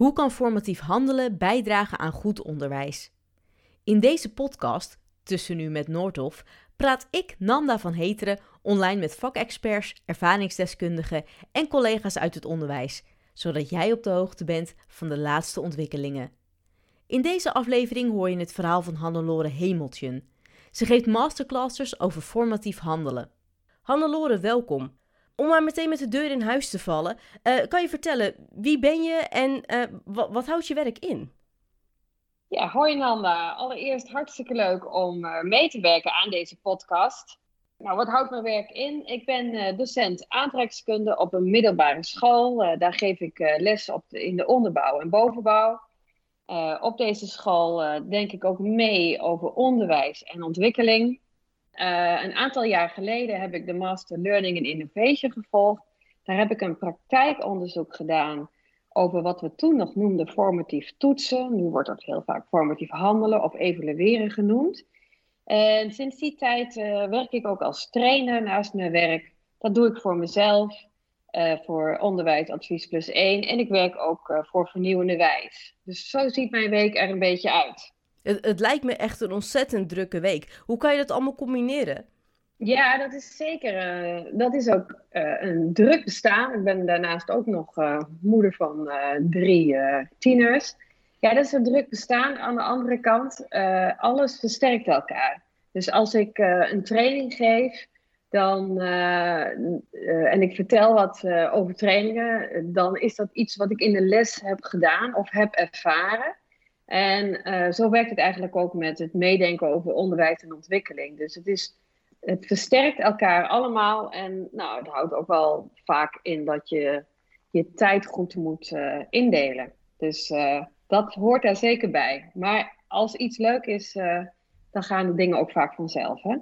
Hoe kan formatief handelen bijdragen aan goed onderwijs? In deze podcast, Tussen Nu met Noordhof, praat ik, Nanda van Heteren, online met vakexperts, ervaringsdeskundigen en collega's uit het onderwijs, zodat jij op de hoogte bent van de laatste ontwikkelingen. In deze aflevering hoor je het verhaal van Hannelore Hemeltjen. Ze geeft masterclasses over formatief handelen. Hannelore, welkom. Om maar meteen met de deur in huis te vallen, uh, kan je vertellen wie ben je en uh, wat houdt je werk in? Ja, hoi Nanda. Allereerst hartstikke leuk om uh, mee te werken aan deze podcast. Nou, wat houdt mijn werk in? Ik ben docent aantrekkingskunde op een middelbare school. daar geef ik les op de, in de onderbouw en bovenbouw. op deze school denk ik ook mee over onderwijs en ontwikkeling. Uh, een aantal jaar geleden heb ik de Master Learning and Innovation gevolgd. Daar heb ik een praktijkonderzoek gedaan over wat we toen nog noemden formatief toetsen. Nu wordt dat heel vaak formatief handelen of evalueren genoemd. En sinds die tijd uh, werk ik ook als trainer naast mijn werk. Dat doe ik voor mezelf, uh, voor Onderwijs Advies Plus 1. En ik werk ook voor Vernieuwende Wijs. Dus zo ziet mijn week er een beetje uit. Het, het lijkt me echt een ontzettend drukke week. Hoe kan je dat allemaal combineren? Ja, dat is zeker. Uh, dat is ook uh, een druk bestaan. Ik ben daarnaast ook nog uh, moeder van drie tieners. Ja, dat is een druk bestaan. Aan de andere kant, alles versterkt elkaar. Dus als ik een training geef, dan, en ik vertel wat over trainingen, dan is dat iets wat ik in de les heb gedaan of heb ervaren. En uh, zo werkt het eigenlijk ook met het meedenken over onderwijs en ontwikkeling. Dus het, is, het versterkt elkaar allemaal. En nou, het houdt ook wel vaak in dat je je tijd goed moet uh, indelen. Dus uh, dat hoort daar zeker bij. Maar als iets leuk is, dan gaan de dingen ook vaak vanzelf. Hè?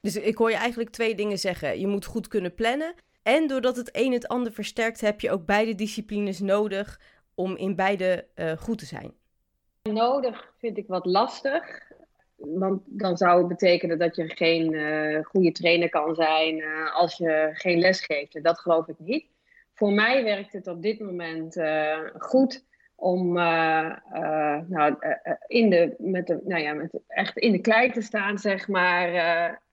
Dus ik hoor je eigenlijk twee dingen zeggen. Je moet goed kunnen plannen. En doordat het een het ander versterkt, heb je ook beide disciplines nodig om in beide goed te zijn nodig vind ik wat lastig. Want dan zou het betekenen dat je geen uh, goede trainer kan zijn uh, als je geen les geeft. En dat geloof ik niet. Voor mij werkt het op dit moment uh, goed om nou, in de, met de, nou ja, met echt in de klei te staan, zeg maar,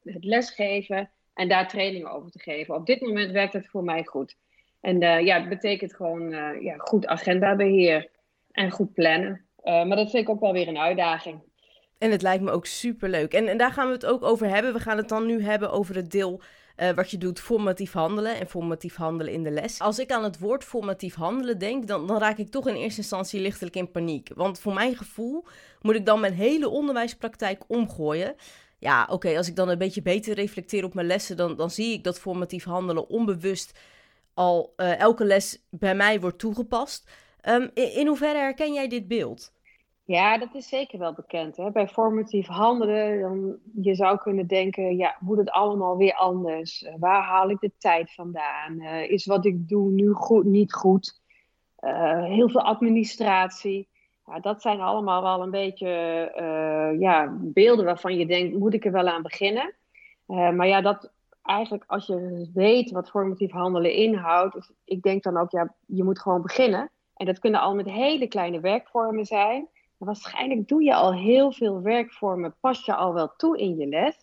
het lesgeven en daar training over te geven. Op dit moment werkt het voor mij goed. En ja, het betekent gewoon ja, goed agendabeheer en goed plannen. Uh, maar dat vind ik ook wel weer een uitdaging. En het lijkt me ook super leuk. En, en daar gaan we het ook over hebben. We gaan het dan nu hebben over het deel uh, wat je doet, formatief handelen en formatief handelen in de les. Als ik aan het woord formatief handelen denk, dan, dan raak ik toch in eerste instantie lichtelijk in paniek. Want voor mijn gevoel moet ik dan mijn hele onderwijspraktijk omgooien. Ja, oké, als ik dan een beetje beter reflecteer op mijn lessen, dan, dan zie ik dat formatief handelen onbewust al uh, elke les bij mij wordt toegepast. Um, in, hoeverre herken jij dit beeld? Ja, dat is zeker wel bekend. Hè? Bij formatief handelen, dan, je zou kunnen denken, ja, moet het allemaal weer anders? Uh, waar haal ik de tijd vandaan? Uh, is wat ik doe nu goed, niet goed? Uh, heel veel administratie. Ja, dat zijn allemaal wel een beetje ja, beelden waarvan je denkt, moet ik er wel aan beginnen? maar ja, dat eigenlijk als je weet wat formatief handelen inhoudt, ik denk dan ook, ja, je moet gewoon beginnen. En dat kunnen al met hele kleine werkvormen zijn. Waarschijnlijk doe je al heel veel werkvormen, pas je al wel toe in je les.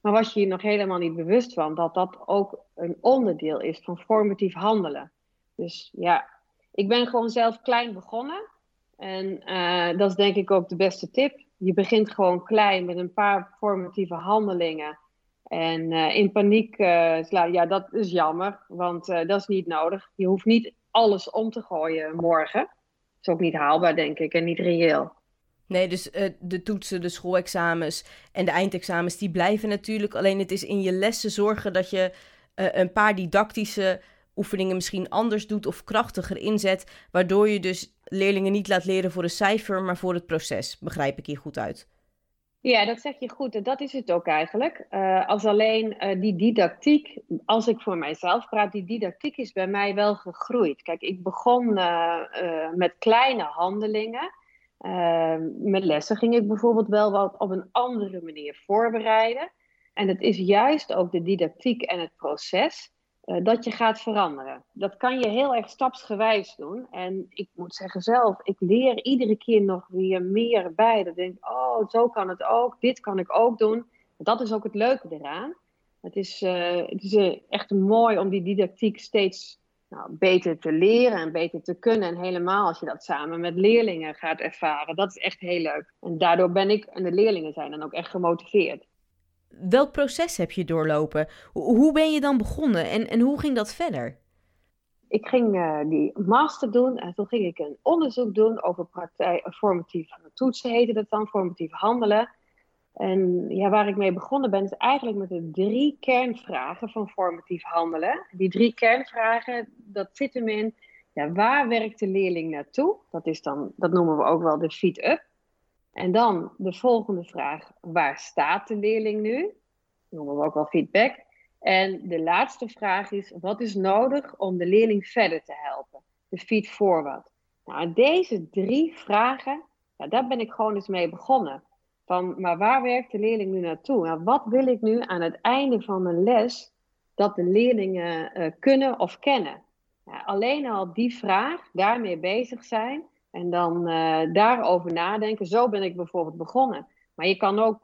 Maar was je je nog helemaal niet bewust van dat dat ook een onderdeel is van formatief handelen. Dus ja, ik ben gewoon zelf klein begonnen. En uh, dat is denk ik ook de beste tip. Je begint gewoon klein met een paar formatieve handelingen. En uh, in paniek uh, slaan, ja, dat is jammer, want dat is niet nodig. Je hoeft niet alles om te gooien morgen. Dat is ook niet haalbaar, denk ik, en niet reëel. Nee, dus uh, de toetsen, de schoolexamens en de eindexamens, die blijven natuurlijk. Alleen het is in je lessen zorgen dat je uh, een paar didactische oefeningen misschien anders doet of krachtiger inzet. Waardoor je dus leerlingen niet laat leren voor een cijfer, maar voor het proces. Begrijp ik hier goed uit? Ja, dat zeg je goed. Dat is het ook eigenlijk. Uh, als alleen uh, die didactiek, als ik voor mijzelf praat, die didactiek is bij mij wel gegroeid. Kijk, ik begon uh, met kleine handelingen. met lessen ging ik bijvoorbeeld wel wat op een andere manier voorbereiden. En het is juist ook de didactiek en het proces eh, dat je gaat veranderen. Dat kan je heel erg stapsgewijs doen. En ik moet zeggen zelf, ik leer iedere keer nog weer meer bij. Dat denk ik, oh, zo kan het ook. Dit kan ik ook doen. Dat is ook het leuke eraan. Het is, uh, het is echt mooi om die didactiek steeds nou, beter te leren en beter te kunnen. En helemaal als je dat samen met leerlingen gaat ervaren. Dat is echt heel leuk. En daardoor ben ik en de leerlingen zijn dan ook echt gemotiveerd. Welk proces heb je doorlopen? Hoe ben je dan begonnen en, en hoe ging dat verder? Ik ging uh, die master doen en toen ging ik een onderzoek doen over praktijk, formatief toetsen, heette dat dan, formatief handelen. En ja, waar ik mee begonnen ben, is eigenlijk met de drie kernvragen van formatief handelen. Die drie kernvragen, dat zit hem in, ja, waar werkt de leerling naartoe? Dat, is dan, dat noemen we ook wel de feed-up. En dan de volgende vraag, waar staat de leerling nu? Noemen we ook wel feedback. En de laatste vraag is, wat is nodig om de leerling verder te helpen? De feed forward. Nou, deze drie vragen, ja, daar ben ik gewoon eens mee begonnen. Van, maar waar werkt de leerling nu naartoe? Nou, wat wil ik nu aan het einde van een les dat de leerlingen uh, kunnen of kennen? Alleen al die vraag, daarmee bezig zijn en dan uh, daarover nadenken. Zo ben ik bijvoorbeeld begonnen. Maar je kan ook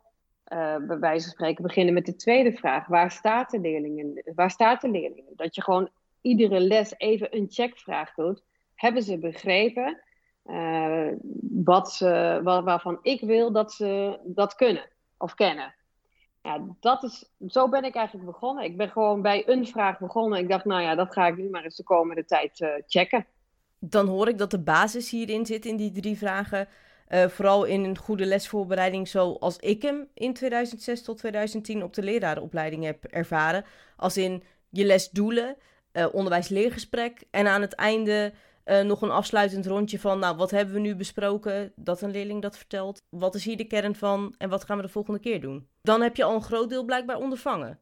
uh, bij wijze van spreken beginnen met de tweede vraag. Waar staat de leerling? Waar staat de leerling? Dat je gewoon iedere les even een checkvraag doet. Hebben ze begrepen? Uh, wat ze, waarvan ik wil dat ze dat kunnen of kennen. Ja, dat is, zo ben ik eigenlijk begonnen. Ik ben gewoon bij een vraag begonnen. Ik dacht, nou ja, dat ga ik nu maar eens de komende tijd checken. Dan hoor ik dat de basis hierin zit in die drie vragen. Uh, vooral in een goede lesvoorbereiding zoals ik hem in 2006 tot 2010 op de lerarenopleiding heb ervaren. Als in je lesdoelen, onderwijs-leergesprek en aan het einde uh, nog een afsluitend rondje van, nou, wat hebben we nu besproken? Dat een leerling dat vertelt. Wat is hier de kern van en wat gaan we de volgende keer doen? Dan heb je al een groot deel blijkbaar ondervangen.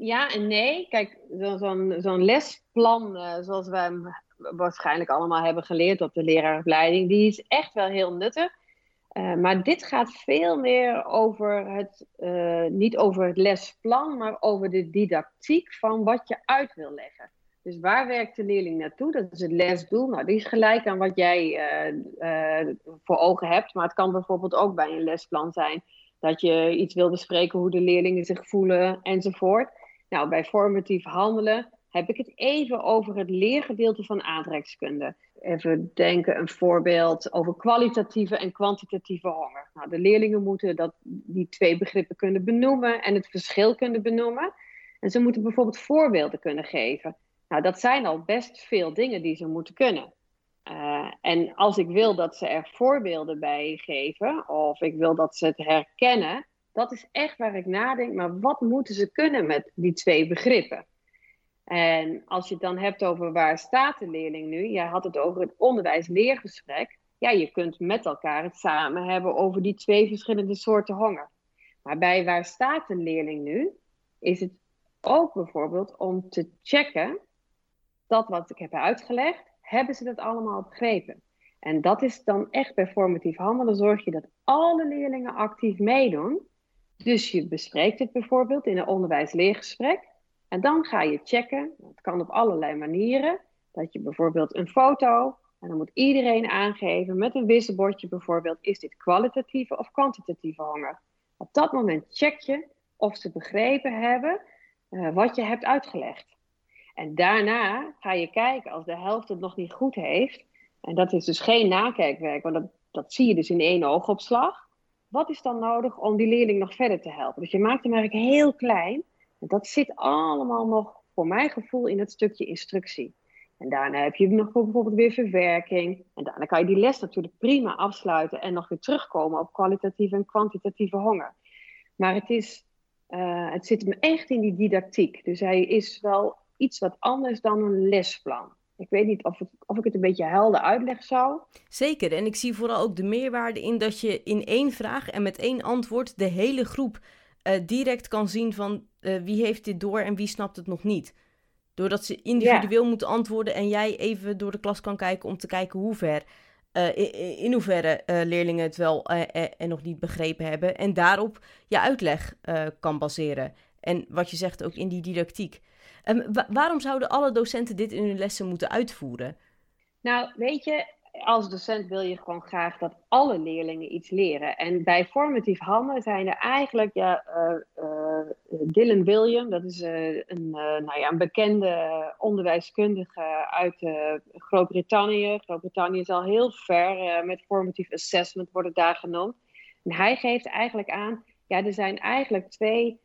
Ja en nee. Kijk, zo'n zo'n lesplan, uh, zoals wij hem waarschijnlijk allemaal hebben geleerd op de leraaropleiding, die is echt wel heel nuttig. Uh, maar dit gaat veel meer over het, niet over het lesplan, maar over de didactiek van wat je uit wil leggen. Dus waar werkt de leerling naartoe? Dat is het lesdoel. Nou, die is gelijk aan wat jij uh, voor ogen hebt. Maar het kan bijvoorbeeld ook bij een lesplan zijn dat je iets wil bespreken hoe de leerlingen zich voelen enzovoort. Nou, bij formatief handelen heb ik het even over het leergedeelte van aantrekkskunde. Even denken, een voorbeeld over kwalitatieve en kwantitatieve honger. Nou, de leerlingen moeten dat, die twee begrippen kunnen benoemen en het verschil kunnen benoemen. En ze moeten bijvoorbeeld voorbeelden kunnen geven. Nou, dat zijn al best veel dingen die ze moeten kunnen. Uh, en als ik wil dat ze er voorbeelden bij geven, of ik wil dat ze het herkennen, dat is echt waar ik nadenk. Maar wat moeten ze kunnen met die twee begrippen? En als je het dan hebt over waar staat de leerling nu, jij had het over het onderwijs-leergesprek. Ja, je kunt met elkaar het samen hebben over die twee verschillende soorten honger. Maar bij waar staat de leerling nu, is het ook bijvoorbeeld om te checken dat wat ik heb uitgelegd, hebben ze dat allemaal begrepen. En dat is dan echt bij formatief handelen. Zorg je dat alle leerlingen actief meedoen. Dus je bespreekt het bijvoorbeeld in een onderwijs-leergesprek. En dan ga je checken, dat kan op allerlei manieren, dat je bijvoorbeeld een foto, en dan moet iedereen aangeven met een wisselbordje bijvoorbeeld, is dit kwalitatieve of kwantitatieve honger? Op dat moment check je of ze begrepen hebben uh, wat je hebt uitgelegd. En daarna ga je kijken als de helft het nog niet goed heeft. En dat is dus geen nakijkwerk, want dat, dat zie je dus in één oogopslag. Wat is dan nodig om die leerling nog verder te helpen? Dus je maakt hem eigenlijk heel klein. Dat zit allemaal nog, voor mijn gevoel, in het stukje instructie. En daarna heb je nog bijvoorbeeld weer verwerking. En daarna kan je die les natuurlijk prima afsluiten en nog weer terugkomen op kwalitatieve en kwantitatieve honger. Maar het, is, uh, het zit hem echt in die didactiek. Dus hij is wel iets wat anders dan een lesplan. Ik weet niet of, of ik het een beetje helder uitleg zou. Zeker, en ik zie vooral ook de meerwaarde in dat je in één vraag en met één antwoord de hele groep uh, direct kan zien van uh, wie heeft dit door en wie snapt het nog niet. Doordat ze individueel ja. moeten antwoorden en jij even door de klas kan kijken om te kijken hoe ver, uh, in, in, hoeverre leerlingen het wel en nog niet begrepen hebben. En daarop je uitleg kan baseren. En wat je zegt ook in die didactiek. Um, waarom zouden alle docenten dit in hun lessen moeten uitvoeren? Nou, weet je, als docent wil je gewoon graag dat alle leerlingen iets leren. En bij formatief handelen zijn er eigenlijk, ja, uh, uh, Dylan William, dat is uh, een, nou ja, een bekende onderwijskundige uit Groot-Brittannië. Groot-Brittannië is al heel ver met formatief assessment, wordt daar genoemd. En hij geeft eigenlijk aan, ja, er zijn eigenlijk twee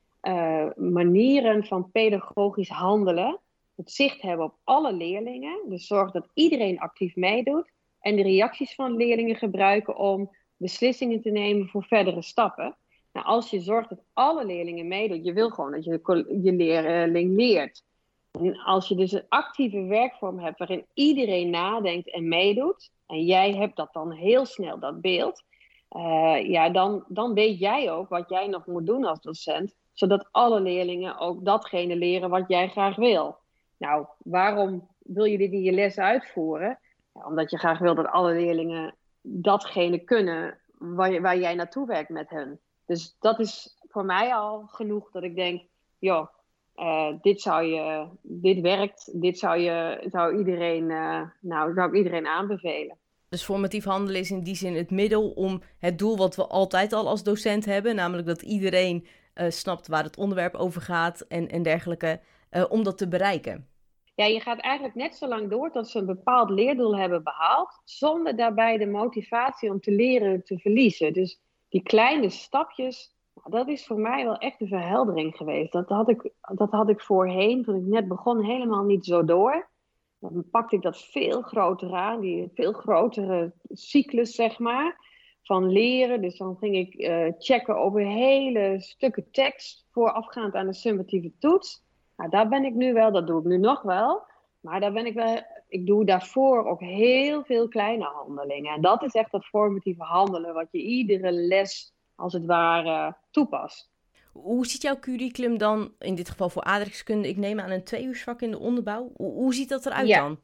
manieren van pedagogisch handelen. Het zicht hebben op alle leerlingen, dus zorg dat iedereen actief meedoet en de reacties van leerlingen gebruiken om beslissingen te nemen voor verdere stappen. Nou, als je zorgt dat alle leerlingen meedoen, je wil gewoon dat je, je leerling leert. En als je dus een actieve werkvorm hebt waarin iedereen nadenkt en meedoet, en jij hebt dat dan heel snel, dat beeld, uh, ja, dan, dan weet jij ook wat jij nog moet doen als docent, zodat alle leerlingen ook datgene leren wat jij graag wil. Nou, waarom wil je dit je les uitvoeren? Omdat je graag wil dat alle leerlingen datgene kunnen waar, waar jij naartoe werkt met hen. Dus dat is voor mij al genoeg dat ik denk, joh, uh, dit, zou je, dit werkt, dit zou, je, zou, iedereen, uh, nou, zou ik iedereen aanbevelen. Dus formatief handelen is in die zin het middel om het doel wat we altijd al als docent hebben, namelijk dat iedereen uh, snapt waar het onderwerp over gaat en, en dergelijke, om dat te bereiken ja, je gaat eigenlijk net zo lang door tot ze een bepaald leerdoel hebben behaald, zonder daarbij de motivatie om te leren te verliezen. Dus die kleine stapjes, nou, dat is voor mij wel echt een verheldering geweest. Dat had ik, dat had ik voorheen, toen ik net begon, helemaal niet zo door. Dan pakte ik dat veel groter aan, die veel grotere cyclus, zeg maar, van leren. Dus dan ging ik uh, checken over hele stukken tekst voorafgaand aan de summatieve toets. Nou, daar ben ik nu wel, dat doe ik nu nog wel. Maar daar ben ik wel, ik doe daarvoor ook heel veel kleine handelingen. En dat is echt dat formatieve handelen, wat je iedere les als het ware toepast. Hoe ziet jouw curriculum dan, in dit geval voor aardrijkskunde, ik neem aan een tweeuursvak in de onderbouw. Hoe, hoe ziet dat eruit dan?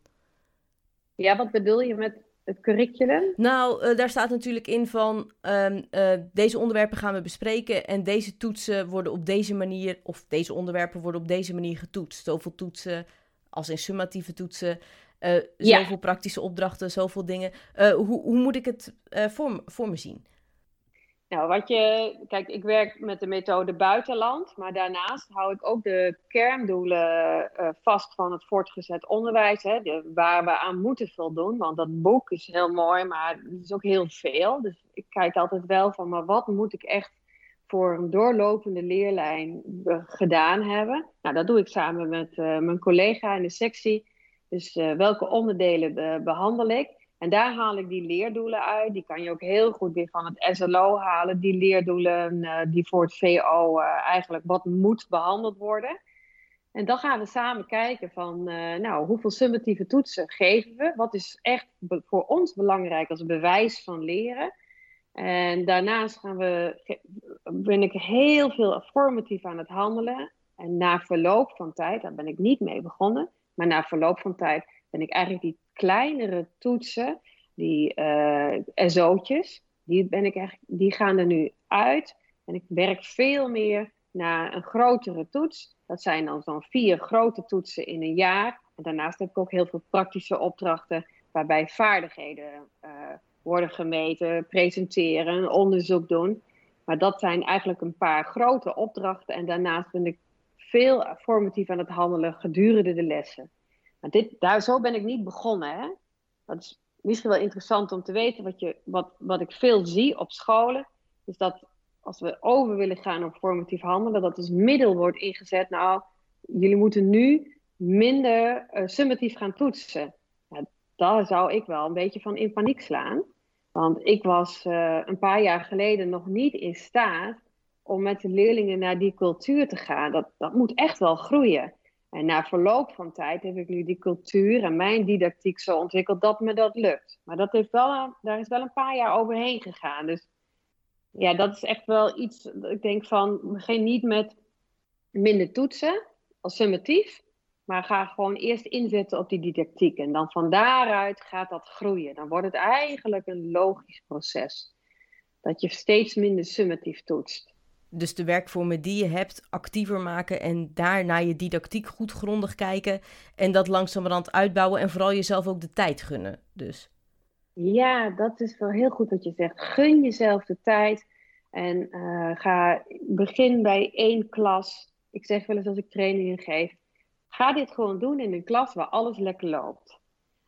Ja, wat bedoel je met het curriculum? Nou, uh, daar staat natuurlijk in van um, uh, deze onderwerpen gaan we bespreken en deze toetsen worden op deze manier, of deze onderwerpen worden op deze manier getoetst. Zoveel toetsen als in summatieve toetsen, uh, zoveel praktische opdrachten, zoveel dingen. hoe, hoe moet ik het voor, voor me zien? Nou, wat je, kijk, ik werk met de methode buitenland, maar daarnaast hou ik ook de kerndoelen uh, vast van het voortgezet onderwijs, hè, de, waar we aan moeten voldoen. Want dat boek is heel mooi, maar het is ook heel veel. Dus ik kijk altijd wel van, maar wat moet ik echt voor een doorlopende leerlijn gedaan hebben? Nou, dat doe ik samen met uh, mijn collega in de sectie. Dus welke onderdelen behandel ik? En daar haal ik die leerdoelen uit. Die kan je ook heel goed weer van het SLO halen. Die leerdoelen uh, die voor het VO eh, eigenlijk wat moet behandeld worden. En dan gaan we samen kijken van, uh, nou, hoeveel summatieve toetsen geven we? Wat is echt voor ons belangrijk als bewijs van leren? En daarnaast gaan we, ben ik heel veel formatief aan het handelen. En na verloop van tijd, daar ben ik niet mee begonnen, maar na verloop van tijd ben ik eigenlijk die kleinere toetsen, die uh, SO'tjes, die, ben ik echt, die gaan er nu uit. En ik werk veel meer naar een grotere toets. Dat zijn dan zo'n vier grote toetsen in een jaar. En daarnaast heb ik ook heel veel praktische opdrachten waarbij vaardigheden uh, worden gemeten, presenteren, onderzoek doen. Maar dat zijn eigenlijk een paar grote opdrachten. En daarnaast ben ik veel formatief aan het handelen gedurende de lessen. Maar dit, daar, zo ben ik niet begonnen. Hè? Dat is misschien wel interessant om te weten. Wat, je, wat, wat ik veel zie op scholen, is dat als we over willen gaan op formatief handelen, dat als middel wordt ingezet. Nou, jullie moeten nu minder uh, summatief gaan toetsen. Ja, daar zou ik wel een beetje van in paniek slaan. Want ik was uh, een paar jaar geleden nog niet in staat om met de leerlingen naar die cultuur te gaan. Dat, dat moet echt wel groeien. En na verloop van tijd heb ik nu die cultuur en mijn didactiek zo ontwikkeld dat me dat lukt. Maar dat heeft wel daar is wel een paar jaar overheen gegaan. Dus ja, dat is echt wel iets. Ik denk van, begin niet met minder toetsen als summatief. Maar ga gewoon eerst inzetten op die didactiek. En dan van daaruit gaat dat groeien. Dan wordt het eigenlijk een logisch proces. Dat je steeds minder summatief toetst. Dus de werkvormen die je hebt actiever maken en daar naar je didactiek goed grondig kijken en dat langzamerhand uitbouwen en vooral jezelf ook de tijd gunnen. Dus. Ja, dat is wel heel goed wat je zegt. Gun jezelf de tijd en uh, ga begin bij één klas. Ik zeg wel eens als ik trainingen geef, ga dit gewoon doen in een klas waar alles lekker loopt.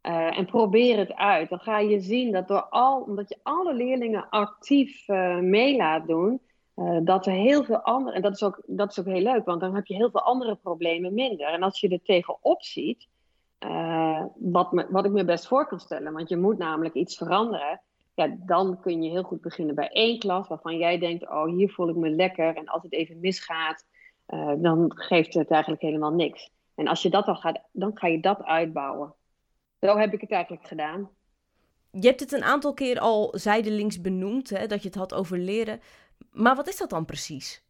Uh, en probeer het uit. Dan ga je zien dat door al, omdat je alle leerlingen actief uh, mee laat doen, uh, dat er heel veel andere, en dat is, ook, dat is ook heel leuk, want dan heb je heel veel andere problemen minder. En als je er tegenop ziet, wat, me, wat ik me best voor kan stellen, want je moet namelijk iets veranderen, ja, dan kun je heel goed beginnen bij één klas waarvan jij denkt, oh hier voel ik me lekker en als het even misgaat, dan geeft het eigenlijk helemaal niks. En als je dat al gaat, dan ga je dat uitbouwen. Zo heb ik het eigenlijk gedaan. Je hebt het een aantal keer al zijdelings benoemd, hè, dat je het had over leren. Maar wat is dat dan precies?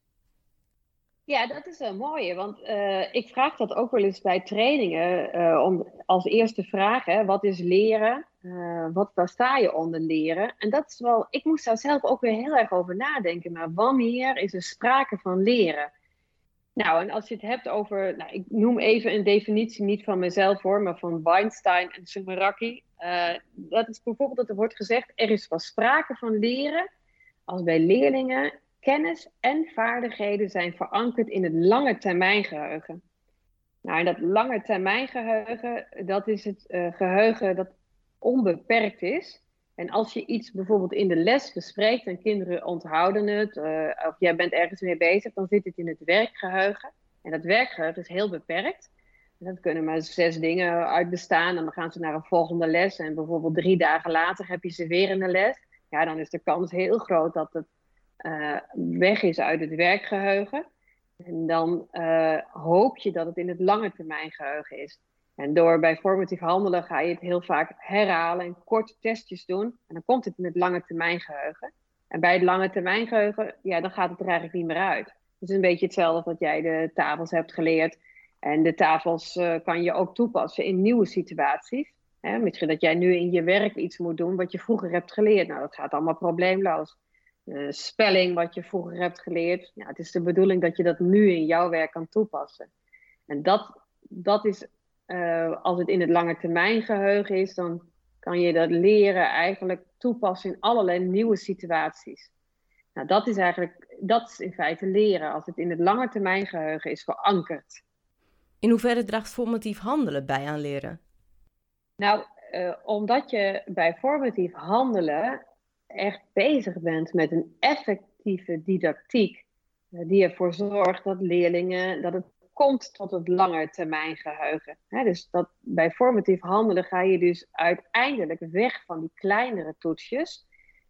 Ja, dat is een mooie, want uh, ik vraag dat ook wel eens bij trainingen uh, om, als eerste vraag, hè, wat is leren? Uh, wat, waar sta je onder leren? En dat is wel, ik moest daar zelf ook weer heel erg over nadenken, maar wanneer is er sprake van leren? Nou, en als je het hebt over, nou, ik noem even een definitie niet van mezelf hoor, maar van Weinstein en Sumeraki. Dat is bijvoorbeeld dat er wordt gezegd, er is pas sprake van leren als bij leerlingen kennis en vaardigheden zijn verankerd in het lange termijn geheugen. Nou, en dat lange termijn geheugen, dat is het uh, geheugen dat onbeperkt is. En als je iets bijvoorbeeld in de les bespreekt en kinderen onthouden het, uh, of jij bent ergens mee bezig, dan zit het in het werkgeheugen. En dat werkgeheugen is heel beperkt. En dat kunnen maar zes dingen uit bestaan. En dan gaan ze naar een volgende les. En bijvoorbeeld drie dagen later heb je ze weer in de les. Ja, dan is de kans heel groot dat het uh, weg is uit het werkgeheugen. En dan uh, hoop je dat het in het lange termijn geheugen is. En door bij formatief handelen ga je het heel vaak herhalen en korte testjes doen. En dan komt het in het lange termijn geheugen. En bij het lange termijn geheugen, ja, dan gaat het er eigenlijk niet meer uit. Het is een beetje hetzelfde wat jij de tafels hebt geleerd. En de tafels uh, kan je ook toepassen in nieuwe situaties. Hè, misschien dat jij nu in je werk iets moet doen wat je vroeger hebt geleerd. Nou, dat gaat allemaal probleemloos. Uh, spelling wat je vroeger hebt geleerd. Ja, het is de bedoeling dat je dat nu in jouw werk kan toepassen. En dat, dat is uh, als het in het lange termijn geheugen is, dan kan je dat leren eigenlijk toepassen in allerlei nieuwe situaties. Nou, dat is eigenlijk, dat is in feite leren, als het in het lange termijn geheugen is verankerd. In hoeverre draagt formatief handelen bij aan leren? Nou, uh, omdat je bij formatief handelen echt bezig bent met een effectieve didactiek, uh, die ervoor zorgt dat leerlingen, dat het komt tot het lange termijn geheugen. dus dat, bij formatief handelen ga je dus uiteindelijk weg van die kleinere toetsjes.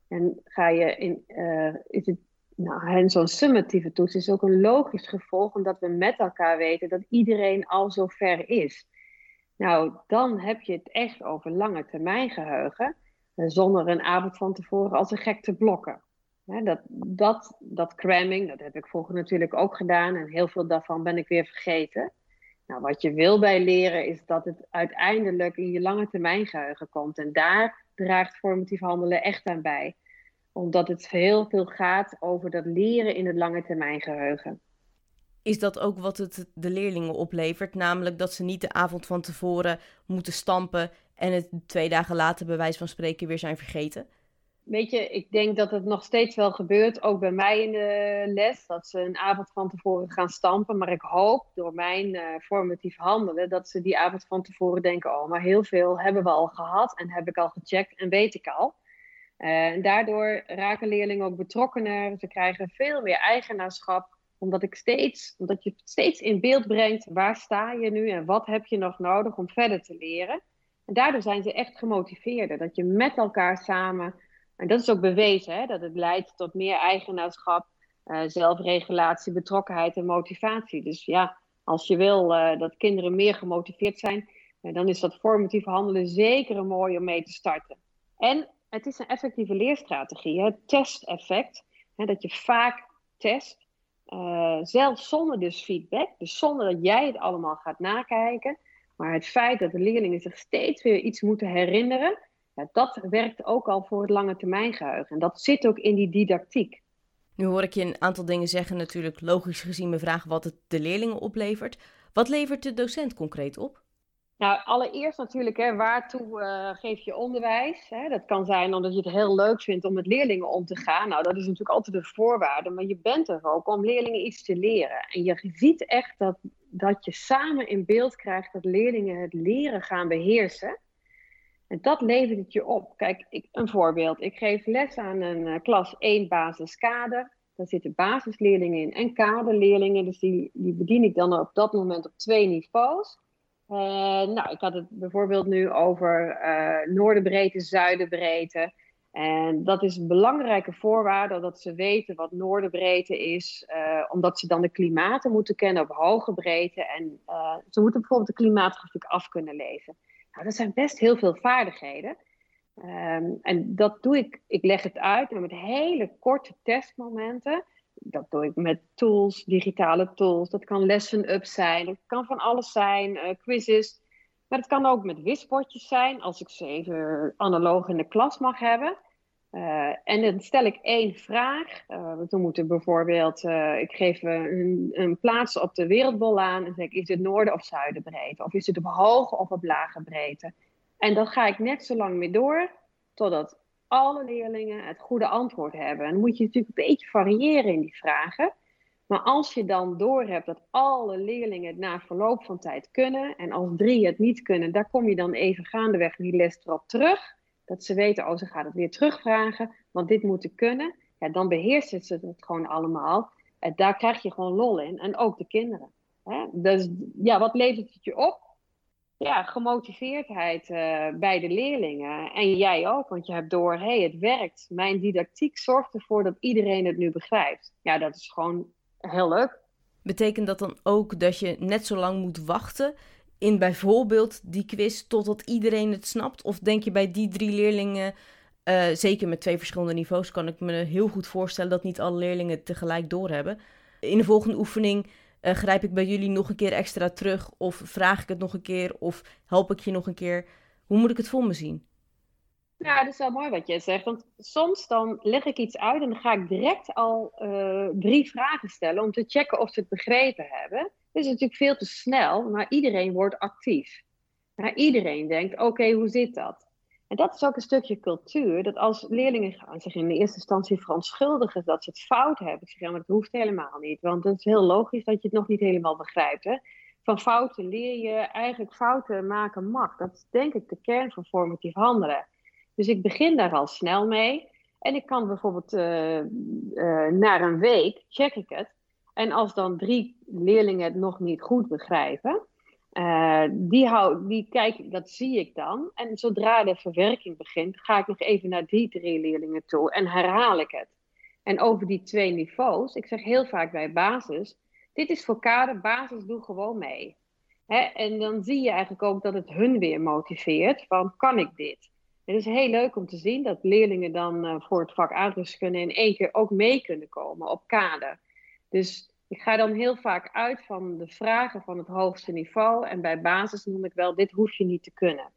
En ga je in, uh, is het, nou, zo'n summatieve toets is ook een logisch gevolg, omdat we met elkaar weten dat iedereen al zo ver is. Nou, dan heb je het echt over lange termijn geheugen, uh, zonder een avond van tevoren als een gek te blokken dat, dat, dat cramming, dat heb ik vroeger natuurlijk ook gedaan en heel veel daarvan ben ik weer vergeten. Nou, wat je wil bij leren is dat het uiteindelijk in je lange termijn geheugen komt. En daar draagt formatief handelen echt aan bij. Omdat het heel veel gaat over dat leren in het lange termijn geheugen. Is dat ook wat het de leerlingen oplevert? Namelijk dat ze niet de avond van tevoren moeten stampen en het twee dagen later bij wijze van spreken weer zijn vergeten? Weet je, ik denk dat het nog steeds wel gebeurt, ook bij mij in de les, dat ze een avond van tevoren gaan stampen. Maar ik hoop door mijn uh, formatief handelen dat ze die avond van tevoren denken: oh, maar heel veel hebben we al gehad en heb ik al gecheckt en weet ik al. Uh, en daardoor raken leerlingen ook betrokkener, ze krijgen veel meer eigenaarschap, omdat, ik steeds, omdat je steeds in beeld brengt waar sta je nu en wat heb je nog nodig om verder te leren. En daardoor zijn ze echt gemotiveerder, dat je met elkaar samen en dat is ook bewezen, hè, dat het leidt tot meer eigenaarschap, uh, zelfregulatie, betrokkenheid en motivatie. Dus ja, als je wil uh, dat kinderen meer gemotiveerd zijn, uh, dan is dat formatief handelen zeker een mooie om mee te starten. En het is een effectieve leerstrategie, het testeffect, hè, dat je vaak test, zelfs zonder dus feedback, dus zonder dat jij het allemaal gaat nakijken. Maar het feit dat de leerlingen zich steeds weer iets moeten herinneren, ja, dat werkt ook al voor het lange termijn geheugen. En dat zit ook in die didactiek. Nu hoor ik je een aantal dingen zeggen, natuurlijk logisch gezien me vragen wat het de leerlingen oplevert. Wat levert de docent concreet op? Nou, allereerst natuurlijk, hè, waartoe uh, geef je onderwijs? Hè? Dat kan zijn omdat je het heel leuk vindt om met leerlingen om te gaan. Nou, dat is natuurlijk altijd een voorwaarde. Maar je bent er ook om leerlingen iets te leren. En je ziet echt dat, dat je samen in beeld krijgt dat leerlingen het leren gaan beheersen. En dat levert het je op. Kijk, ik, een voorbeeld. Ik geef les aan een uh, klas 1 basiskader. Daar zitten basisleerlingen in en kaderleerlingen. Dus die, die bedien ik dan op dat moment op twee niveaus. Uh, nou, ik had het bijvoorbeeld nu over uh, noordenbreedte, zuidenbreedte. En dat is een belangrijke voorwaarde dat ze weten wat noordenbreedte is, uh, omdat ze dan de klimaten moeten kennen op hoge breedte. En ze moeten bijvoorbeeld de klimaatgrafiek af kunnen lezen. Nou, dat zijn best heel veel vaardigheden. Um, en dat doe ik, ik leg het uit met hele korte testmomenten. Dat doe ik met tools, digitale tools. Dat kan lesson-up zijn, dat kan van alles zijn, uh, quizzes. Maar het kan ook met wispotjes zijn, als ik ze even analoog in de klas mag hebben. Uh, en dan stel ik één vraag. Uh, toen moet bijvoorbeeld, ik geef een, een, plaats op de wereldbol aan en zeg ik, is het noorden of zuidenbreedte? Of is het op hoge of op lage breedte? En dan ga ik net zo lang mee door, totdat alle leerlingen het goede antwoord hebben. En dan moet je natuurlijk een beetje variëren in die vragen. Maar als je dan doorhebt dat alle leerlingen het na verloop van tijd kunnen, en als drie het niet kunnen, daar kom je dan even gaandeweg die les erop terug. Dat ze weten, oh, ze gaat het weer terugvragen, want dit moet ik kunnen. Ja, dan beheersen ze het gewoon allemaal. En daar krijg je gewoon lol in. En ook de kinderen. Hè? Dus ja, wat levert het je op? Ja, gemotiveerdheid uh, bij de leerlingen. En jij ook, want je hebt door, hé, hey, het werkt. Mijn didactiek zorgt ervoor dat iedereen het nu begrijpt. Ja, dat is gewoon heel leuk. Betekent dat dan ook dat je net zo lang moet wachten in bijvoorbeeld die quiz totdat iedereen het snapt? Of denk je bij die drie leerlingen, uh, zeker met twee verschillende niveaus, kan ik me heel goed voorstellen dat niet alle leerlingen het tegelijk doorhebben. In de volgende oefening uh, grijp ik bij jullie nog een keer extra terug? Of vraag ik het nog een keer? Of help ik je nog een keer? Hoe moet ik het voor me zien? Ja, dat is wel mooi wat je zegt. Want soms dan leg ik iets uit en dan ga ik direct al uh, drie vragen stellen om te checken of ze het begrepen hebben. Dat is natuurlijk veel te snel, maar iedereen wordt actief. Maar iedereen denkt, oké, hoe zit dat? En dat is ook een stukje cultuur, dat als leerlingen gaan zich in de eerste instantie verontschuldigen dat ze het fout hebben, zeg, ja, maar dat hoeft helemaal niet. Want het is heel logisch dat je het nog niet helemaal begrijpt. Hè? Van fouten leer je eigenlijk fouten maken mag. Dat is denk ik de kern van formatief handelen. Dus ik begin daar al snel mee. En ik kan bijvoorbeeld uh, uh, na een week check ik het. En als dan drie leerlingen het nog niet goed begrijpen, uh, die, hou, die kijk, dat zie ik dan. En zodra de verwerking begint, ga ik nog even naar die drie leerlingen toe en herhaal ik het. En over die twee niveaus, ik zeg heel vaak bij basis, dit is voor kader, basis, doe gewoon mee. Hè? En dan zie je eigenlijk ook dat het hun weer motiveert, van kan ik dit? Het is heel leuk om te zien dat leerlingen dan uh, voor het vak aardrijkskunde in één keer ook mee kunnen komen op kader. Dus ik ga dan heel vaak uit van de vragen van het hoogste niveau. En bij basis noem ik wel, dit hoef je niet te kunnen.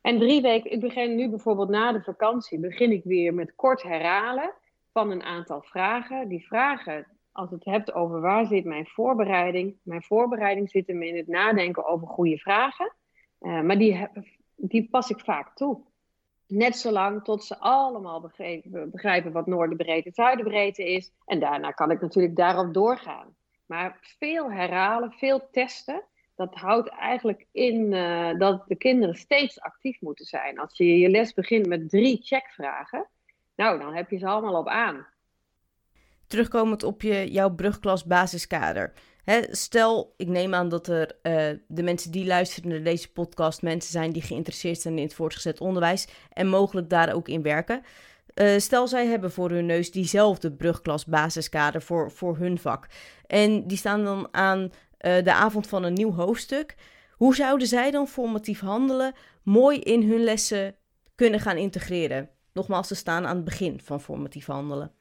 En drie weken, ik begin nu bijvoorbeeld na de vakantie, begin ik weer met kort herhalen van een aantal vragen. Die vragen, als het hebt over waar zit mijn voorbereiding. Mijn voorbereiding zit hem in het nadenken over goede vragen. Uh, maar die, die pas ik vaak toe. Net zolang tot ze allemaal begrijpen, wat noordenbreedte, zuidenbreedte is. En daarna kan ik natuurlijk daarop doorgaan. Maar veel herhalen, veel testen, dat houdt eigenlijk in uh, dat de kinderen steeds actief moeten zijn. Als je je les begint met drie checkvragen, nou, dan heb je ze allemaal op aan. Terugkomend op je, jouw brugklas basiskader. Stel, ik neem aan dat er uh, de mensen die luisteren naar deze podcast mensen zijn die geïnteresseerd zijn in het voortgezet onderwijs en mogelijk daar ook in werken. Uh, stel, zij hebben voor hun neus diezelfde brugklas basiskader voor, voor hun vak. En die staan dan aan uh, de avond van een nieuw hoofdstuk. Hoe zouden zij dan formatief handelen mooi in hun lessen kunnen gaan integreren? Nogmaals, ze staan aan het begin van formatief handelen.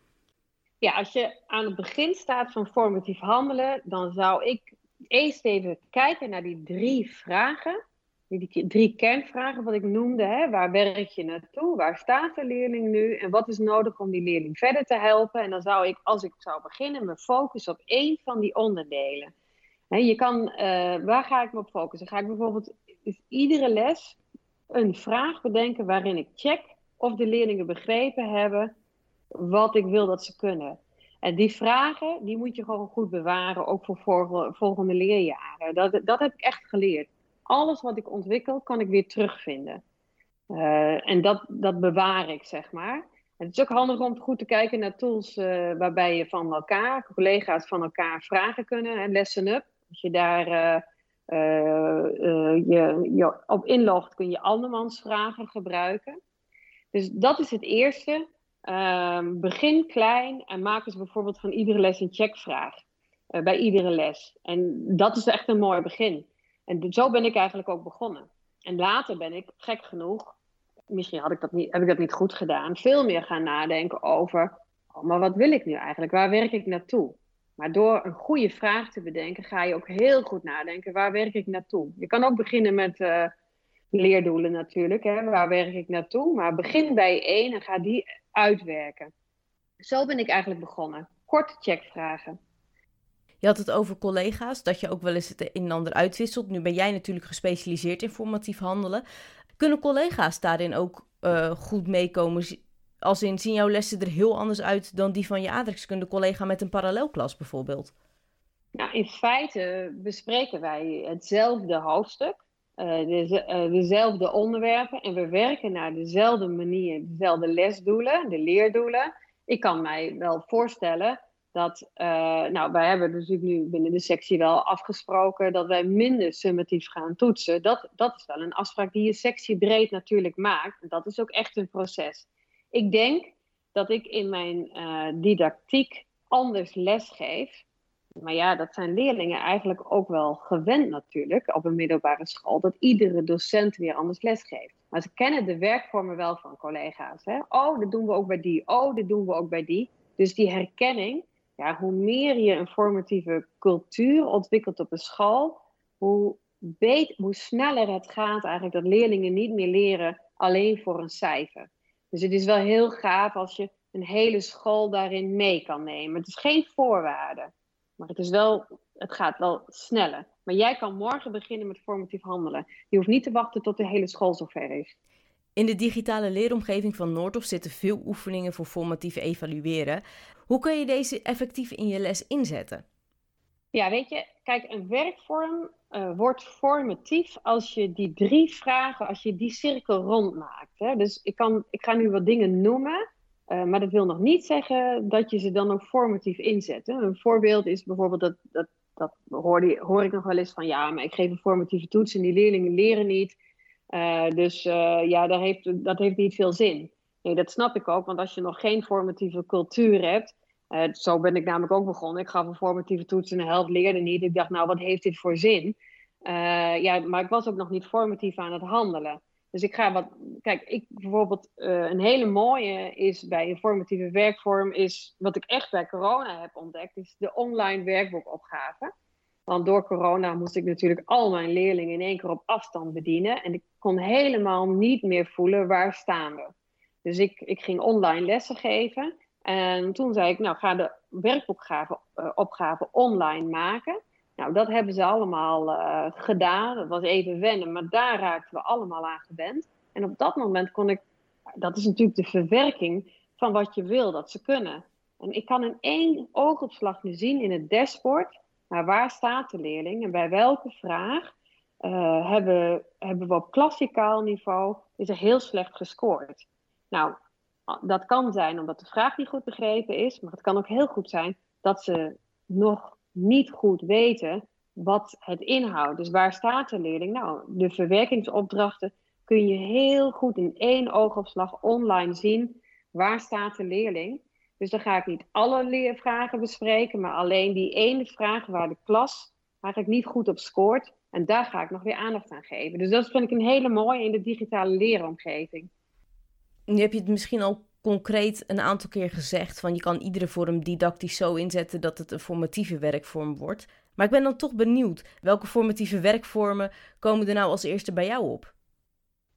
Ja, als je aan het begin staat van formatief handelen, dan zou ik eerst even kijken naar die drie vragen. die drie kernvragen wat ik noemde. Hè? Waar werk je naartoe? Waar staat de leerling nu? En wat is nodig om die leerling verder te helpen? En dan zou ik, als ik zou beginnen, me focussen op één van die onderdelen. Hè, je kan, uh, waar ga ik me op focussen? Ga ik bijvoorbeeld is iedere les een vraag bedenken waarin ik check of de leerlingen begrepen hebben wat ik wil dat ze kunnen. En die vragen, die moet je gewoon goed bewaren, ook voor volgende leerjaren. Dat, dat heb ik echt geleerd alles wat ik ontwikkel, kan ik weer terugvinden. Uh, en dat, dat bewaar ik, zeg maar. En het is ook handig om goed te kijken naar tools uh, waarbij je van elkaar, collega's van elkaar vragen kunnen. En Lesson Up, als je daar uh, je, je op inlogt, kun je andermans vragen gebruiken. Dus dat is het eerste. Ehm, begin klein en maak eens bijvoorbeeld van iedere les een checkvraag. bij iedere les. En dat is echt een mooi begin. En zo ben ik eigenlijk ook begonnen. En later ben ik, gek genoeg, misschien had ik dat niet, heb ik dat niet goed gedaan, veel meer gaan nadenken over, oh, maar wat wil ik nu eigenlijk? Waar werk ik naartoe? Maar door een goede vraag te bedenken, ga je ook heel goed nadenken, waar werk ik naartoe? Je kan ook beginnen met uh, leerdoelen natuurlijk, hè? waar werk ik naartoe? Maar begin bij één en ga die uitwerken. Zo ben ik eigenlijk begonnen. Korte checkvragen. Je had het over collega's, dat je ook wel eens het een en ander uitwisselt. Nu ben jij natuurlijk gespecialiseerd in formatief handelen. Kunnen collega's daarin ook uh, goed meekomen? Als in, zien jouw lessen er heel anders uit dan die van je aardrijkskunde collega met een parallelklas bijvoorbeeld? Nou, in feite bespreken wij hetzelfde hoofdstuk, uh, de, dezelfde onderwerpen en we werken naar dezelfde manier, dezelfde lesdoelen, de leerdoelen. Ik kan mij wel voorstellen dat, uh, nou, wij hebben dus nu binnen de sectie wel afgesproken dat wij minder summatief gaan toetsen. Dat, dat is wel een afspraak die je sectie breed natuurlijk maakt. Dat is ook echt een proces. Ik denk dat ik in mijn didactiek anders lesgeef. Maar ja, dat zijn leerlingen eigenlijk ook wel gewend natuurlijk op een middelbare school, dat iedere docent weer anders lesgeeft. Maar ze kennen de werkvormen wel van collega's. Hè? Oh, dat doen we ook bij die. Oh, dat doen we ook bij die. Dus die herkenning, ja, hoe meer je een formatieve cultuur ontwikkelt op een school, hoe, beter, hoe sneller het gaat eigenlijk dat leerlingen niet meer leren alleen voor een cijfer. Dus het is wel heel gaaf als je een hele school daarin mee kan nemen. Het is geen voorwaarde, maar het, is wel, het gaat wel sneller. Maar jij kan morgen beginnen met formatief handelen. Je hoeft niet te wachten tot de hele school zover is. In de digitale leeromgeving van Noordhof zitten veel oefeningen voor formatief evalueren. Hoe kun je deze effectief in je les inzetten? Ja, weet je, kijk, een werkvorm uh, wordt formatief als je die drie vragen, als je die cirkel rondmaakt. Hè? Dus ik, kan, ik ga nu wat dingen noemen, uh, maar dat wil nog niet zeggen dat je ze dan ook formatief inzet. Hè? Een voorbeeld is bijvoorbeeld dat, dat, dat hoor, hoor ik nog wel eens van, ja, maar ik geef een formatieve toets en die leerlingen leren niet. Uh, dus ja, dat heeft, dat heeft niet veel zin. Nee, dat snap ik ook, want als je nog geen formatieve cultuur hebt, zo ben ik namelijk ook begonnen. Ik gaf een formatieve toets en de helft leerde niet. Ik dacht, nou, wat heeft dit voor zin? Ja, maar ik was ook nog niet formatief aan het handelen. Dus ik ga wat. Kijk, ik bijvoorbeeld uh, een hele mooie is bij een formatieve werkvorm, is wat ik echt bij corona heb ontdekt, is de online werkboekopgave. Want door corona moest ik natuurlijk al mijn leerlingen in één keer op afstand bedienen. En ik kon helemaal niet meer voelen waar staan we. Dus ik, ik ging online lessen geven. En toen zei ik, nou ga de werkopgave uh, opgave online maken. Nou, dat hebben ze allemaal uh, gedaan. Dat was even wennen, maar daar raakten we allemaal aan gewend. En op dat moment kon ik, dat is natuurlijk de verwerking van wat je wil dat ze kunnen. En ik kan in één oogopslag nu zien in het dashboard, maar waar staat de leerling en bij welke vraag uh, hebben, hebben we op klassikaal niveau, is er heel slecht gescoord. Nou, dat kan zijn omdat de vraag niet goed begrepen is, maar het kan ook heel goed zijn dat ze nog niet goed weten wat het inhoudt. Dus waar staat de leerling? Nou, de verwerkingsopdrachten kun je heel goed in één oogopslag online zien. Waar staat de leerling? Dus dan ga ik niet alle leervragen bespreken, maar alleen die ene vraag waar de klas eigenlijk niet goed op scoort. En daar ga ik nog weer aandacht aan geven. Dus dat vind ik een hele mooie in de digitale leeromgeving. Nu heb je het misschien al concreet een aantal keer gezegd van je kan iedere vorm didactisch zo inzetten dat het een formatieve werkvorm wordt. Maar ik ben dan toch benieuwd, welke formatieve werkvormen komen er nou als eerste bij jou op?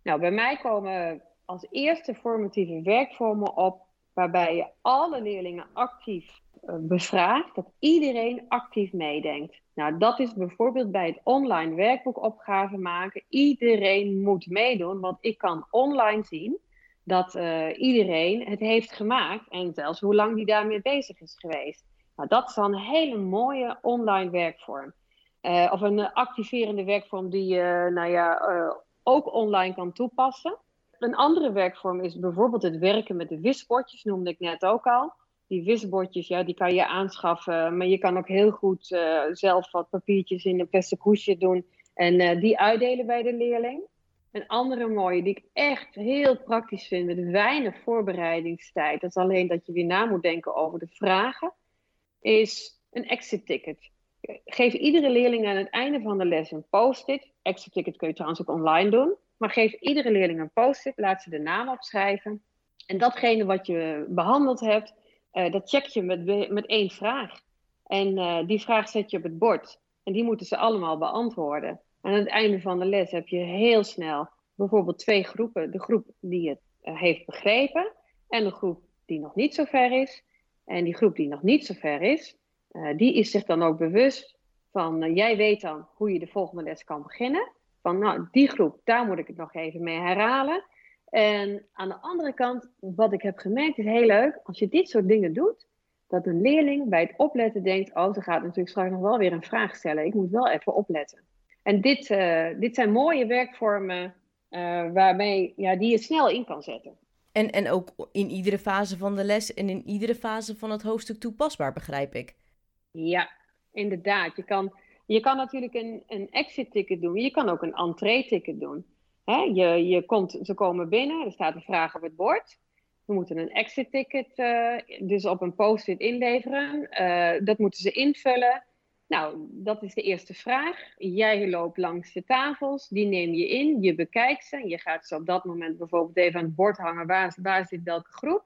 Nou, bij mij komen als eerste formatieve werkvormen op waarbij je alle leerlingen actief uh, bevraagt, dat iedereen actief meedenkt. Nou, dat is bijvoorbeeld bij het online werkboek opgave maken. Iedereen moet meedoen, want ik kan online zien dat uh, iedereen het heeft gemaakt en zelfs hoe lang die daarmee bezig is geweest. Nou, dat is dan een hele mooie online werkvorm. Uh, of een activerende werkvorm die je nou ja, ook online kan toepassen. Een andere werkvorm is bijvoorbeeld het werken met de wisbordjes, noemde ik net ook al. Die wisbordjes, ja, die kan je aanschaffen, maar je kan ook heel goed zelf wat papiertjes in een plastic hoesje doen en die uitdelen bij de leerling. Een andere mooie die ik echt heel praktisch vind, met weinig voorbereidingstijd, dat is alleen dat je weer na moet denken over de vragen, is een exit ticket. Geef iedere leerling aan het einde van de les een post-it. Exit ticket kun je trouwens ook online doen. Maar geef iedere leerling een post-it, laat ze de naam opschrijven. En datgene wat je behandeld hebt, uh, dat check je met, met één vraag. En uh, die vraag zet je op het bord. En die moeten ze allemaal beantwoorden. Aan het einde van de les heb je heel snel bijvoorbeeld twee groepen. De groep die het uh, heeft begrepen en de groep die nog niet zo ver is. En die groep die nog niet zo ver is, die is zich dan ook bewust van, jij weet dan hoe je de volgende les kan beginnen van nou, die groep, daar moet ik het nog even mee herhalen. En aan de andere kant, wat ik heb gemerkt, is heel leuk, als je dit soort dingen doet, dat een leerling bij het opletten denkt, oh, ze gaat natuurlijk straks nog wel weer een vraag stellen. Ik moet wel even opletten. En dit, uh, dit zijn mooie werkvormen uh, waarmee, ja, die je snel in kan zetten. En, en ook in iedere fase van de les en in iedere fase van het hoofdstuk toepasbaar, begrijp ik. Ja, inderdaad. Je kan je kan natuurlijk een, een exit-ticket doen. Je kan ook een entree-ticket doen. Hè? Je, je komt, ze komen binnen, er staat een vraag op het bord. We moeten een exit-ticket uh, dus op een post-it inleveren. Uh, dat moeten ze invullen. Nou, dat is de eerste vraag. Jij loopt langs de tafels, die neem je in, je bekijkt ze. Je gaat ze op dat moment bijvoorbeeld even aan het bord hangen. Waar, waar zit welke groep?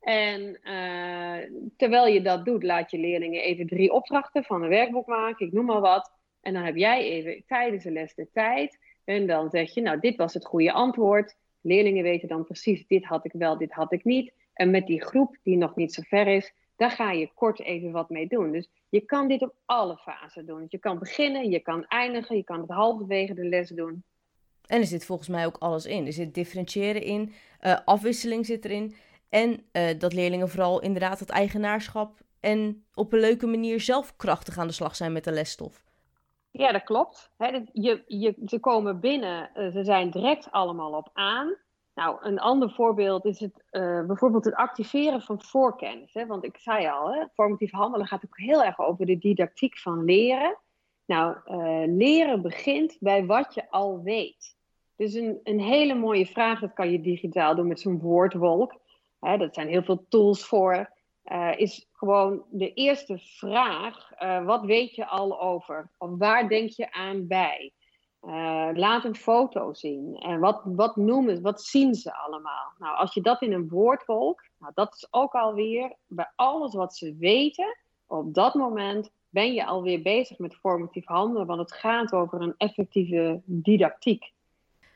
En uh, terwijl je dat doet, laat je leerlingen even drie opdrachten van een werkboek maken, ik noem maar wat. En dan heb jij even tijdens de les de tijd. En dan zeg je, nou, dit was het goede antwoord. Leerlingen weten dan precies, dit had ik wel, dit had ik niet. En met die groep die nog niet zo ver is, daar ga je kort even wat mee doen. Dus je kan dit op alle fasen doen. Je kan beginnen, je kan eindigen, je kan het halverwege de les doen. En er zit volgens mij ook alles in. Er zit differentiëren in, uh, afwisseling zit erin. En uh, dat leerlingen vooral inderdaad het eigenaarschap en op een leuke manier zelf krachtig aan de slag zijn met de lesstof. Ja, dat klopt. He, je, je, ze komen binnen, uh, ze zijn direct allemaal op aan. Nou, een ander voorbeeld is het, uh, bijvoorbeeld het activeren van voorkennis. Hè? Want ik zei al, hè, formatief handelen gaat ook heel erg over de didactiek van leren. Nou, leren begint bij wat je al weet. Dus een, een hele mooie vraag, dat kan je digitaal doen met zo'n woordwolk hè, dat zijn heel veel tools voor, uh, is gewoon de eerste vraag: wat weet je al over? Of waar denk je aan bij? Uh, laat een foto zien. En wat, wat noemen wat zien ze allemaal? Nou, als je dat in een woordwolk, nou, dat is ook alweer bij alles wat ze weten, op dat moment ben je alweer bezig met formatief handelen, want het gaat over een effectieve didactiek.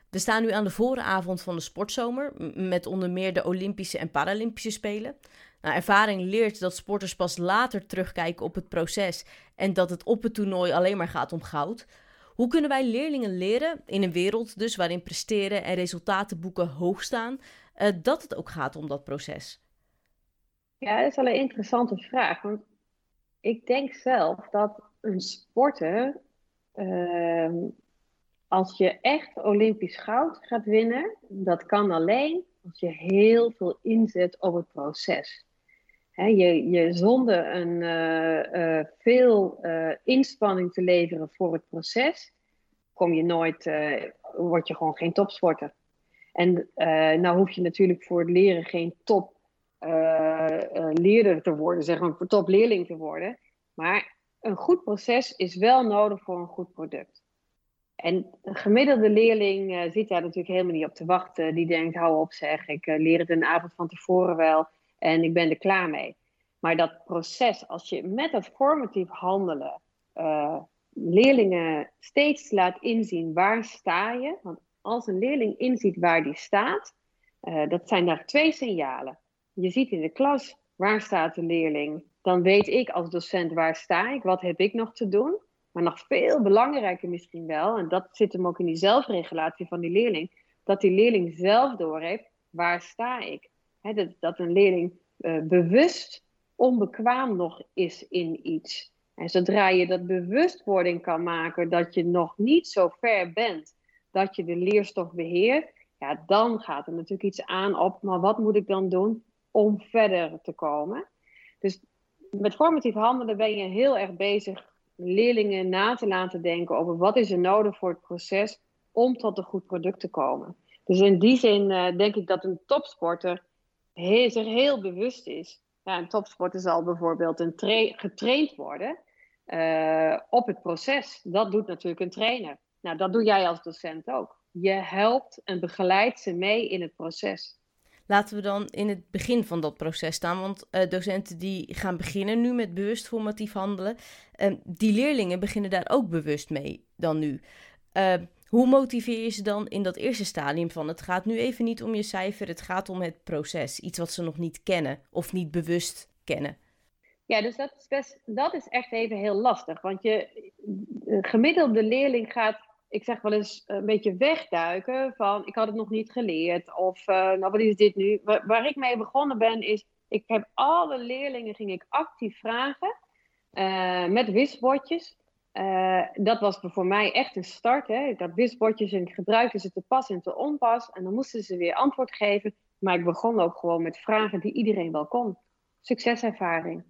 We staan nu aan de vooravond van de sportzomer, met onder meer de Olympische en Paralympische Spelen. Nou, ervaring leert dat sporters pas later terugkijken op het proces en dat het op het toernooi alleen maar gaat om goud. Hoe kunnen wij leerlingen leren, in een wereld dus waarin presteren en resultaten boeken hoog staan, uh, dat het ook gaat om dat proces? Ja, dat is wel een interessante vraag. Want ik denk zelf dat een sporter uh, als je echt Olympisch goud gaat winnen, dat kan alleen als je heel veel inzet op het proces. Je, je zonder een, uh, uh, veel uh, inspanning te leveren voor het proces, kom je nooit, word je gewoon geen topsporter. En nou hoef je natuurlijk voor het leren geen top leerder te worden, zeg maar, topleerling te worden. Maar een goed proces is wel nodig voor een goed product. En een gemiddelde leerling zit daar natuurlijk helemaal niet op te wachten. Die denkt, hou op zeg, ik leer het een avond van tevoren wel en ik ben er klaar mee. Maar dat proces, als je met dat formatief handelen uh, leerlingen steeds laat inzien waar sta je. Want als een leerling inziet waar die staat, uh, dat zijn daar twee signalen. Je ziet in de klas waar staat de leerling. Dan weet ik als docent waar sta ik, wat heb ik nog te doen. Maar nog veel belangrijker misschien wel, en dat zit hem ook in die zelfregulatie van die leerling, dat die leerling zelf doorheeft waar sta ik. Dat, een leerling uh, bewust onbekwaam nog is in iets. En zodra je dat bewustwording kan maken dat je nog niet zo ver bent dat je de leerstof beheert, ja, dan gaat er natuurlijk iets aan op, maar wat moet ik dan doen om verder te komen? Dus met formatief handelen ben je heel erg bezig leerlingen na te laten denken over wat is er nodig voor het proces om tot een goed product te komen. Dus in die zin uh, denk ik dat een topsporter heel, zich heel bewust is. Ja, een topsporter zal bijvoorbeeld een getraind worden uh, op het proces. Dat doet natuurlijk een trainer. Nou, dat doe jij als docent ook. Je helpt en begeleidt ze mee in het proces. Laten we dan in het begin van dat proces staan. Want uh, docenten die gaan beginnen nu met bewust formatief handelen, uh, die leerlingen beginnen daar ook bewust mee dan nu. Hoe motiveer je ze dan in dat eerste stadium van het gaat nu even niet om je cijfer, het gaat om het proces. Iets wat ze nog niet kennen of niet bewust kennen. Ja, dus dat is, best, dat is echt even heel lastig. Want je gemiddelde leerling gaat, ik zeg wel eens, een beetje wegduiken van ik had het nog niet geleerd. Of uh, nou, wat is dit nu? Waar, ik mee begonnen ben is, ik heb alle leerlingen ging ik actief vragen. Uh, met wisbordjes. Uh, dat was voor mij echt een start. Hè. Ik had wisbordjes en ik gebruikte ze te pas en te onpas. En dan moesten ze weer antwoord geven. Maar ik begon ook gewoon met vragen die iedereen wel kon. Succeservaring.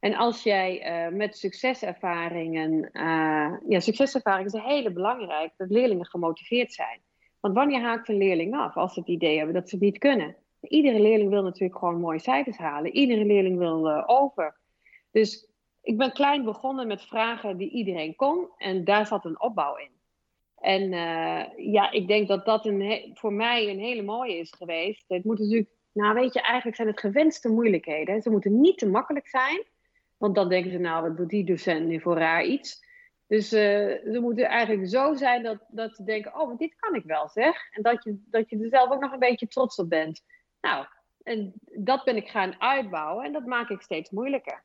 En als jij uh, met succeservaringen. Uh, ja, succeservaring is hele belangrijk dat leerlingen gemotiveerd zijn. Want wanneer haakt een leerling af als ze het idee hebben dat ze niet kunnen? Iedere leerling wil natuurlijk gewoon mooie cijfers halen. Iedere leerling wil over. Dus ik ben klein begonnen met vragen die iedereen kon en daar zat een opbouw in. En uh, ja, ik denk dat dat een voor mij een hele mooie is geweest. Het moet natuurlijk, nou weet je, eigenlijk zijn het gewenste moeilijkheden. Ze moeten niet te makkelijk zijn, want dan denken ze, nou, wat doet die docent nu voor raar iets? Dus uh, ze moeten eigenlijk zo zijn dat, dat ze denken, oh, dit kan ik wel, zeg. En dat je, dat je er zelf ook nog een beetje trots op bent. Nou, en dat ben ik gaan uitbouwen en dat maak ik steeds moeilijker.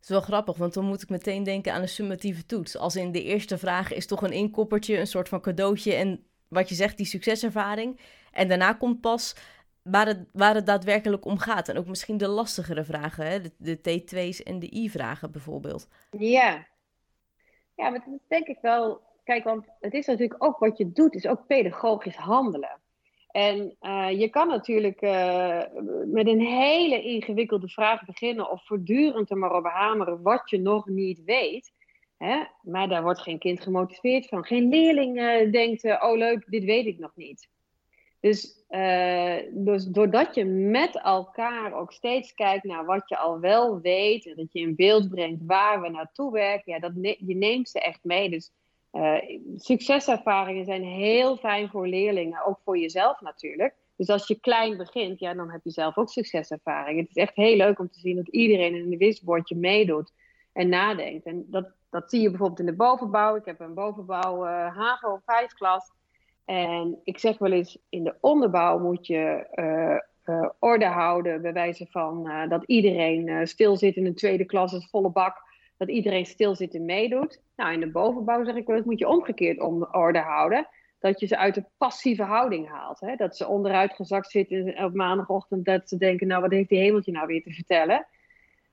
Is wel grappig, want dan moet ik meteen denken aan een summatieve toets. Als in de eerste vraag is toch een inkoppertje, een soort van cadeautje en wat je zegt, die succeservaring. En daarna komt pas waar het, waar het daadwerkelijk om gaat. En ook misschien de lastigere vragen, hè? De, de T2's en de I-vragen bijvoorbeeld. Ja. Ja, maar dat denk ik wel... Kijk, want het is natuurlijk ook wat je doet, is ook pedagogisch handelen. En uh, je kan natuurlijk uh, met een hele ingewikkelde vraag beginnen of voortdurend er maar op hameren wat je nog niet weet. Hè? Maar daar wordt geen kind gemotiveerd van. Geen leerling uh, denkt, oh leuk, dit weet ik nog niet. Dus, dus doordat je met elkaar ook steeds kijkt naar wat je al wel weet en dat je in beeld brengt waar we naartoe werken, ja, dat je neemt ze echt mee. Dus uh, succeservaringen zijn heel fijn voor leerlingen, ook voor jezelf natuurlijk. Dus als je klein begint, ja, dan heb je zelf ook succeservaring. Het is echt heel leuk om te zien dat iedereen in een wisbordje meedoet en nadenkt. En dat, dat zie je bijvoorbeeld in de bovenbouw. Ik heb een bovenbouw uh, HAVO 5 klas. En ik zeg wel eens, in de onderbouw moet je uh, orde houden, bij wijze van dat iedereen stil zit in een tweede klas, is volle bak dat iedereen stil zit en meedoet. Nou, in de bovenbouw zeg ik wel, dat moet je omgekeerd om orde houden. Dat je ze uit de passieve houding haalt. Hè? Dat ze onderuit gezakt zitten op maandagochtend. Dat ze denken, nou wat heeft die hemeltje nou weer te vertellen.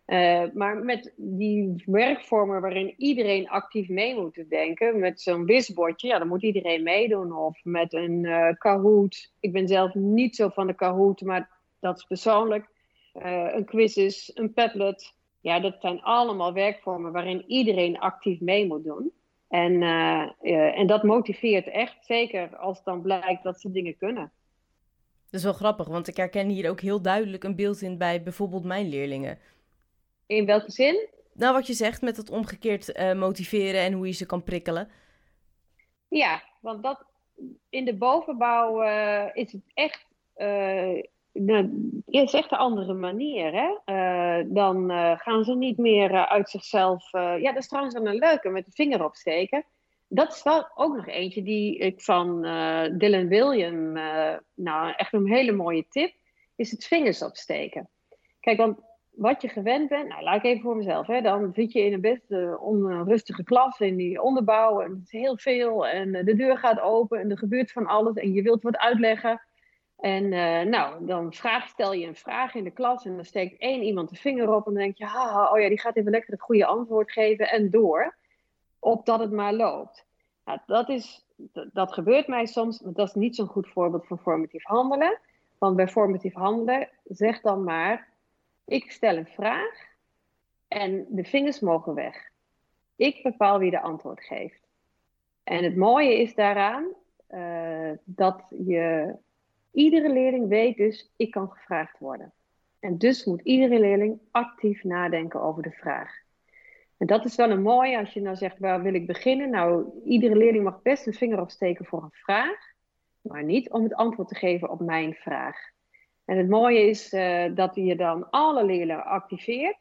Uh, maar met die werkvormen waarin iedereen actief mee moet denken. Met zo'n wisbordje, ja dan moet iedereen meedoen. Of met een uh, Kahoot. Ik ben zelf niet zo van de Kahoot, maar dat is persoonlijk. Uh, een quizzes, een Padlet. Ja, dat zijn allemaal werkvormen waarin iedereen actief mee moet doen. En, uh, uh, en dat motiveert echt, zeker als dan blijkt dat ze dingen kunnen. Dat is wel grappig, want ik herken hier ook heel duidelijk een beeld in bij bijvoorbeeld mijn leerlingen. In welke zin? Nou, wat je zegt met het omgekeerd uh, motiveren en hoe je ze kan prikkelen. Ja, want dat, in de bovenbouw is het echt nou, is echt een andere manier. Hè? Uh, dan uh, gaan ze niet meer uh, uit zichzelf. ja, dat is trouwens wel een leuke met de vinger opsteken. Dat is wel ook nog eentje die ik van Dylan William. nou, echt een hele mooie tip. Is het vingers opsteken. Kijk, want wat je gewend bent. Nou, laat ik even voor mezelf. Hè, dan zit je in een best onrustige klas in die onderbouw. En het is heel veel. En de deur gaat open. En er gebeurt van alles. En je wilt wat uitleggen. En uh, nou, dan vraag, stel je een vraag in de klas en dan steekt één iemand de vinger op en dan denk je, haha, oh ja, die gaat even lekker het goede antwoord geven en door, opdat het maar loopt. Nou, dat, is, dat gebeurt mij soms, maar dat is niet zo'n goed voorbeeld van formatief handelen. Want bij formatief handelen, zeg dan maar, ik stel een vraag en de vingers mogen weg. Ik bepaal wie de antwoord geeft. En het mooie is daaraan uh, dat je Iedere leerling weet dus, ik kan gevraagd worden. En dus moet iedere leerling actief nadenken over de vraag. En dat is wel een mooie als je nou zegt, waar wil ik beginnen? Nou, iedere leerling mag best een vinger opsteken voor een vraag, maar niet om het antwoord te geven op mijn vraag. En het mooie is uh, dat je dan alle leerlingen activeert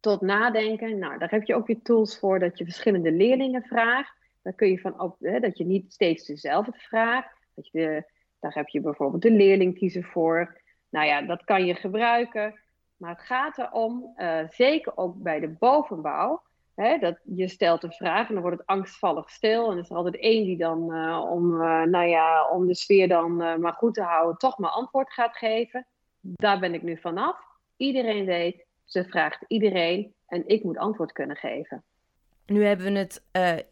tot nadenken. Nou, daar heb je ook weer tools voor dat je verschillende leerlingen vraagt. Daar kun je van op, hè, dat je niet steeds dezelfde vraagt. Dat je de daar heb je bijvoorbeeld de leerling kiezen voor. Nou ja, dat kan je gebruiken. Maar het gaat erom, uh, zeker ook bij de bovenbouw, hè, dat je stelt een vraag en dan wordt het angstvallig stil. En er is er altijd één die dan, uh, om, uh, nou ja, om de sfeer dan maar goed te houden, toch maar antwoord gaat geven. Daar ben ik nu vanaf. Iedereen weet, ze vraagt iedereen en ik moet antwoord kunnen geven. Nu hebben we het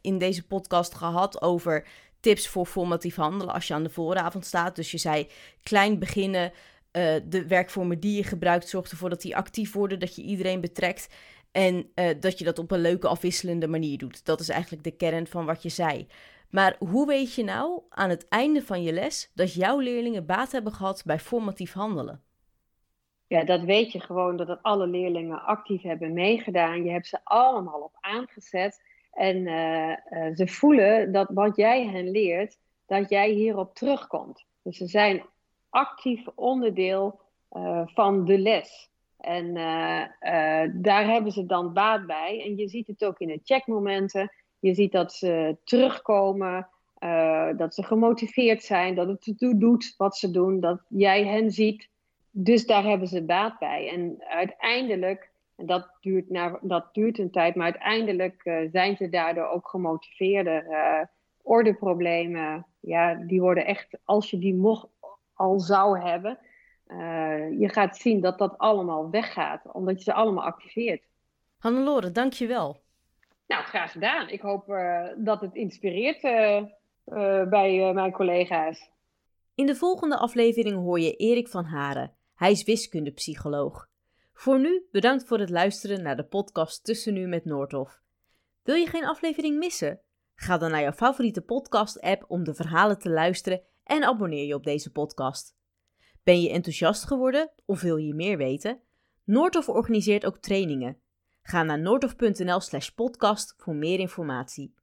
in deze podcast gehad over tips voor formatief handelen als je aan de vooravond staat. Dus je zei klein beginnen, uh, de werkvormen die je gebruikt, zorgt ervoor dat die actief worden, dat je iedereen betrekt en uh, dat je dat op een leuke afwisselende manier doet. Dat is eigenlijk de kern van wat je zei. Maar hoe weet je nou aan het einde van je les dat jouw leerlingen baat hebben gehad bij formatief handelen? Ja, dat weet je gewoon dat alle leerlingen actief hebben meegedaan. Je hebt ze allemaal op aangezet. En uh, uh, ze voelen dat wat jij hen leert, dat jij hierop terugkomt. Dus ze zijn actief onderdeel uh, van de les. En daar hebben ze dan baat bij. En je ziet het ook in de checkmomenten. Je ziet dat ze terugkomen, dat ze gemotiveerd zijn, dat het doet wat ze doen, dat jij hen ziet. Dus daar hebben ze baat bij. En uiteindelijk en dat duurt, dat duurt een tijd, maar uiteindelijk uh, zijn ze daardoor ook gemotiveerder. Uh, ordeproblemen, ja, die worden echt, als je die mocht al zou hebben, uh, je gaat zien dat dat allemaal weggaat, omdat je ze allemaal activeert. Hannelore, dank je wel. Nou, graag gedaan. Ik hoop dat het inspireert bij mijn collega's. In de volgende aflevering hoor je Erik van Haren. Hij is wiskundepsycholoog. Voor nu bedankt voor het luisteren naar de podcast Tussen Nu met Noordhof. Wil je geen aflevering missen? Ga dan naar jouw favoriete podcast-app om de verhalen te luisteren en abonneer je op deze podcast. Ben je enthousiast geworden of wil je meer weten? Noordhof organiseert ook trainingen. Ga naar noordhof.nl/slash podcast voor meer informatie.